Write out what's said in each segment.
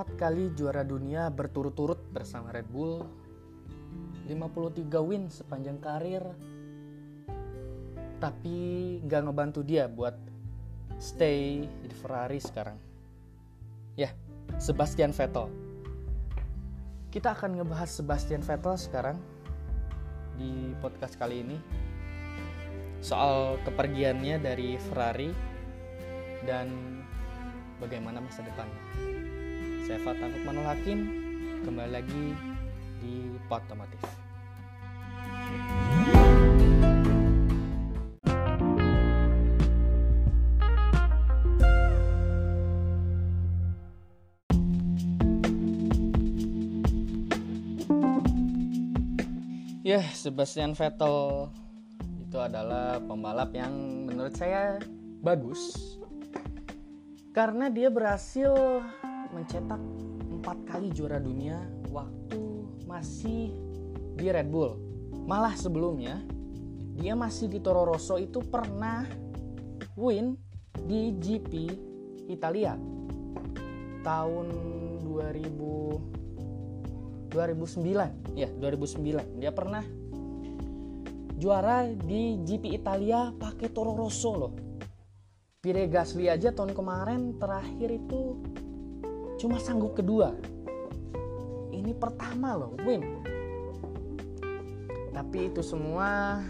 empat kali juara dunia berturut-turut bersama Red Bull. 53 win sepanjang karir. Tapi nggak ngebantu dia buat stay di Ferrari sekarang. Ya Sebastian Vettel. Kita akan ngebahas Sebastian Vettel sekarang di podcast kali ini. Soal kepergiannya dari Ferrari dan bagaimana masa depannya. Saya Fatah Lukmanul Hakim, kembali lagi di Potomotif. Ya, Sebastian Vettel itu adalah pembalap yang menurut saya bagus karena dia berhasil mencetak empat kali juara dunia waktu masih di Red Bull. Malah sebelumnya dia masih di Toro Rosso itu pernah win di GP Italia tahun 2000 2009 ya 2009 dia pernah juara di GP Italia pakai Toro Rosso loh. Pierre Gasly aja tahun kemarin terakhir itu cuma sanggup kedua. Ini pertama loh win tapi itu semua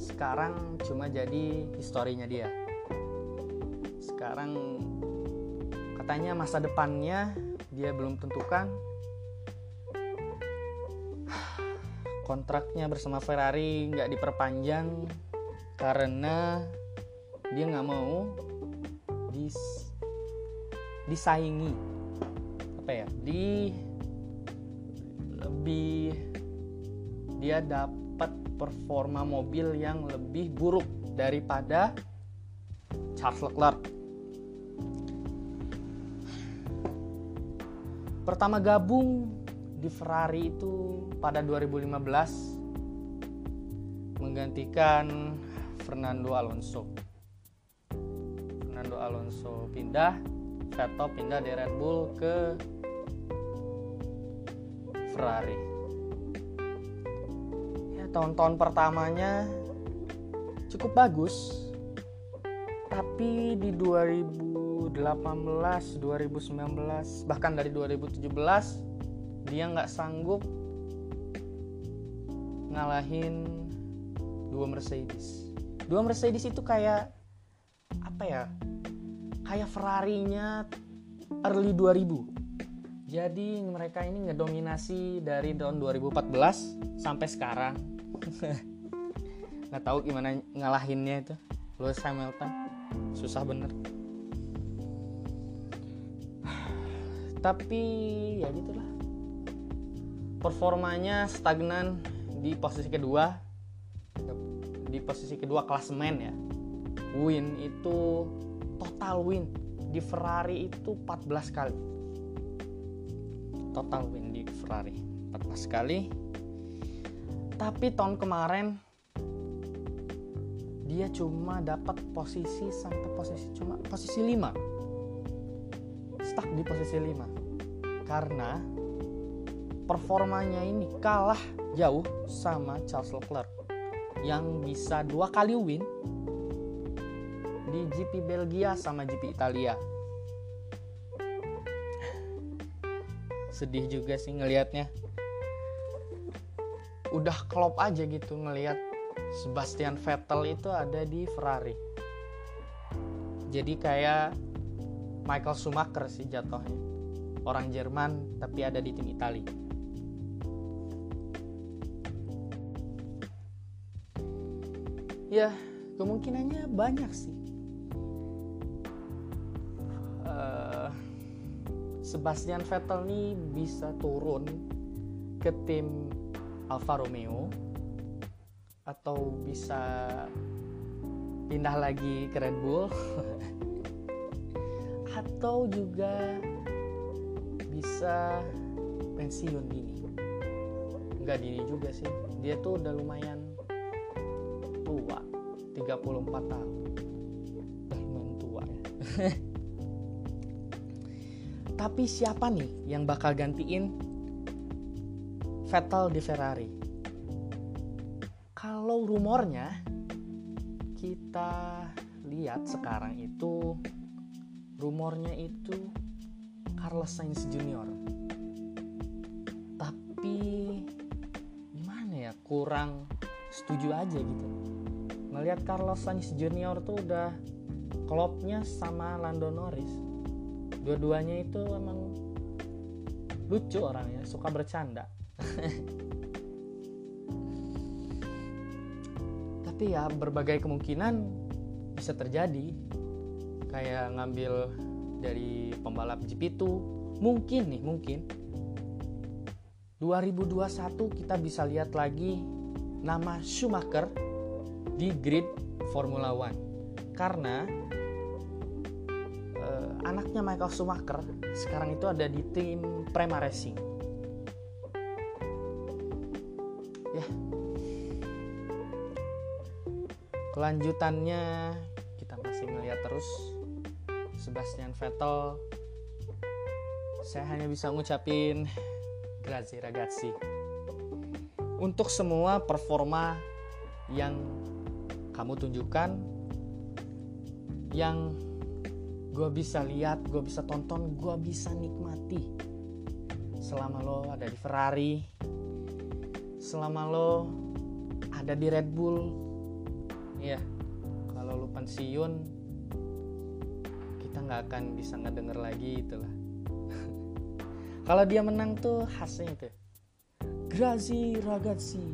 sekarang cuma jadi historinya dia. Sekarang katanya masa depannya dia belum tentukan. Kontraknya bersama Ferrari nggak diperpanjang karena dia nggak mau dis disaingi. Apa ya? Di lebih dia dapat performa mobil yang lebih buruk daripada Charles Leclerc. Pertama gabung di Ferrari itu pada 2015 menggantikan Fernando Alonso. Fernando Alonso pindah, Vettel pindah dari Red Bull ke Ferrari. Ya tahun-tahun pertamanya cukup bagus, tapi di 2018, 2019, bahkan dari 2017 dia nggak sanggup ngalahin dua Mercedes. Dua Mercedes itu kayak apa ya? Kayak Ferrari-nya early 2000. Jadi mereka ini ngedominasi dari tahun 2014 sampai sekarang. nggak tahu gimana ngalahinnya itu. Lewis Hamilton susah bener. Tapi ya gitulah. Performanya stagnan di posisi kedua di posisi kedua klasemen ya win itu total win di Ferrari itu 14 kali. Total win di Ferrari 14 kali. Tapi tahun kemarin dia cuma dapat posisi sampai posisi cuma posisi 5 stuck di posisi 5 karena performanya ini kalah jauh sama Charles Leclerc yang bisa dua kali win di GP Belgia sama GP Italia. Sedih juga sih ngelihatnya. Udah klop aja gitu ngelihat Sebastian Vettel itu ada di Ferrari. Jadi kayak Michael Schumacher sih jatuhnya. Orang Jerman tapi ada di tim Italia. ya kemungkinannya banyak sih Sebastian Vettel nih bisa turun ke tim Alfa Romeo atau bisa pindah lagi ke Red Bull? Atau juga bisa pensiun dini? Nggak dini juga sih. Dia tuh udah lumayan tua 34 tahun. Udah lumayan tua ya Tapi siapa nih yang bakal gantiin Vettel di Ferrari? Kalau rumornya kita lihat sekarang itu rumornya itu Carlos Sainz Junior. Tapi gimana ya kurang setuju aja gitu. Melihat Carlos Sainz Junior tuh udah klopnya sama Lando Norris dua-duanya itu emang lucu orangnya suka bercanda. Tapi ya berbagai kemungkinan bisa terjadi. Kayak ngambil dari pembalap GP2 mungkin nih mungkin. 2021 kita bisa lihat lagi nama Schumacher di grid Formula One. Karena anaknya Michael Schumacher sekarang itu ada di tim Prema Racing. Ya. Kelanjutannya kita masih melihat terus Sebastian Vettel. Saya hanya bisa ngucapin grazie ragazzi. Untuk semua performa yang kamu tunjukkan yang gue bisa lihat, gue bisa tonton, gue bisa nikmati selama lo ada di Ferrari, selama lo ada di Red Bull, ya kalau lo pensiun kita nggak akan bisa ngedenger lagi itulah. kalau dia menang tuh khasnya itu, Grazi ragazzi,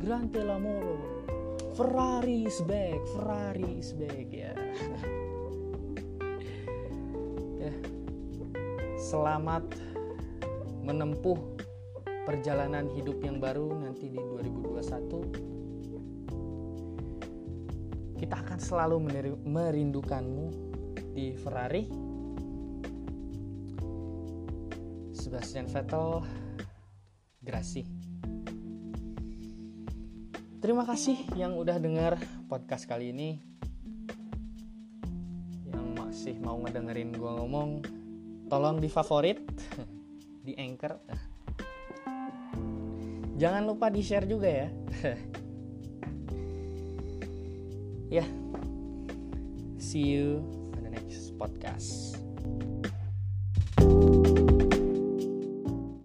Grande l'amoro, Ferrari is back, Ferrari is back ya. ya. Selamat menempuh perjalanan hidup yang baru nanti di 2021. Kita akan selalu merindukanmu di Ferrari. Sebastian Vettel, Grassi. Terima kasih yang udah denger podcast kali ini. Yang masih mau ngedengerin gue ngomong, tolong di favorit, di anchor. Jangan lupa di share juga ya. ya, yeah. see you on the next podcast.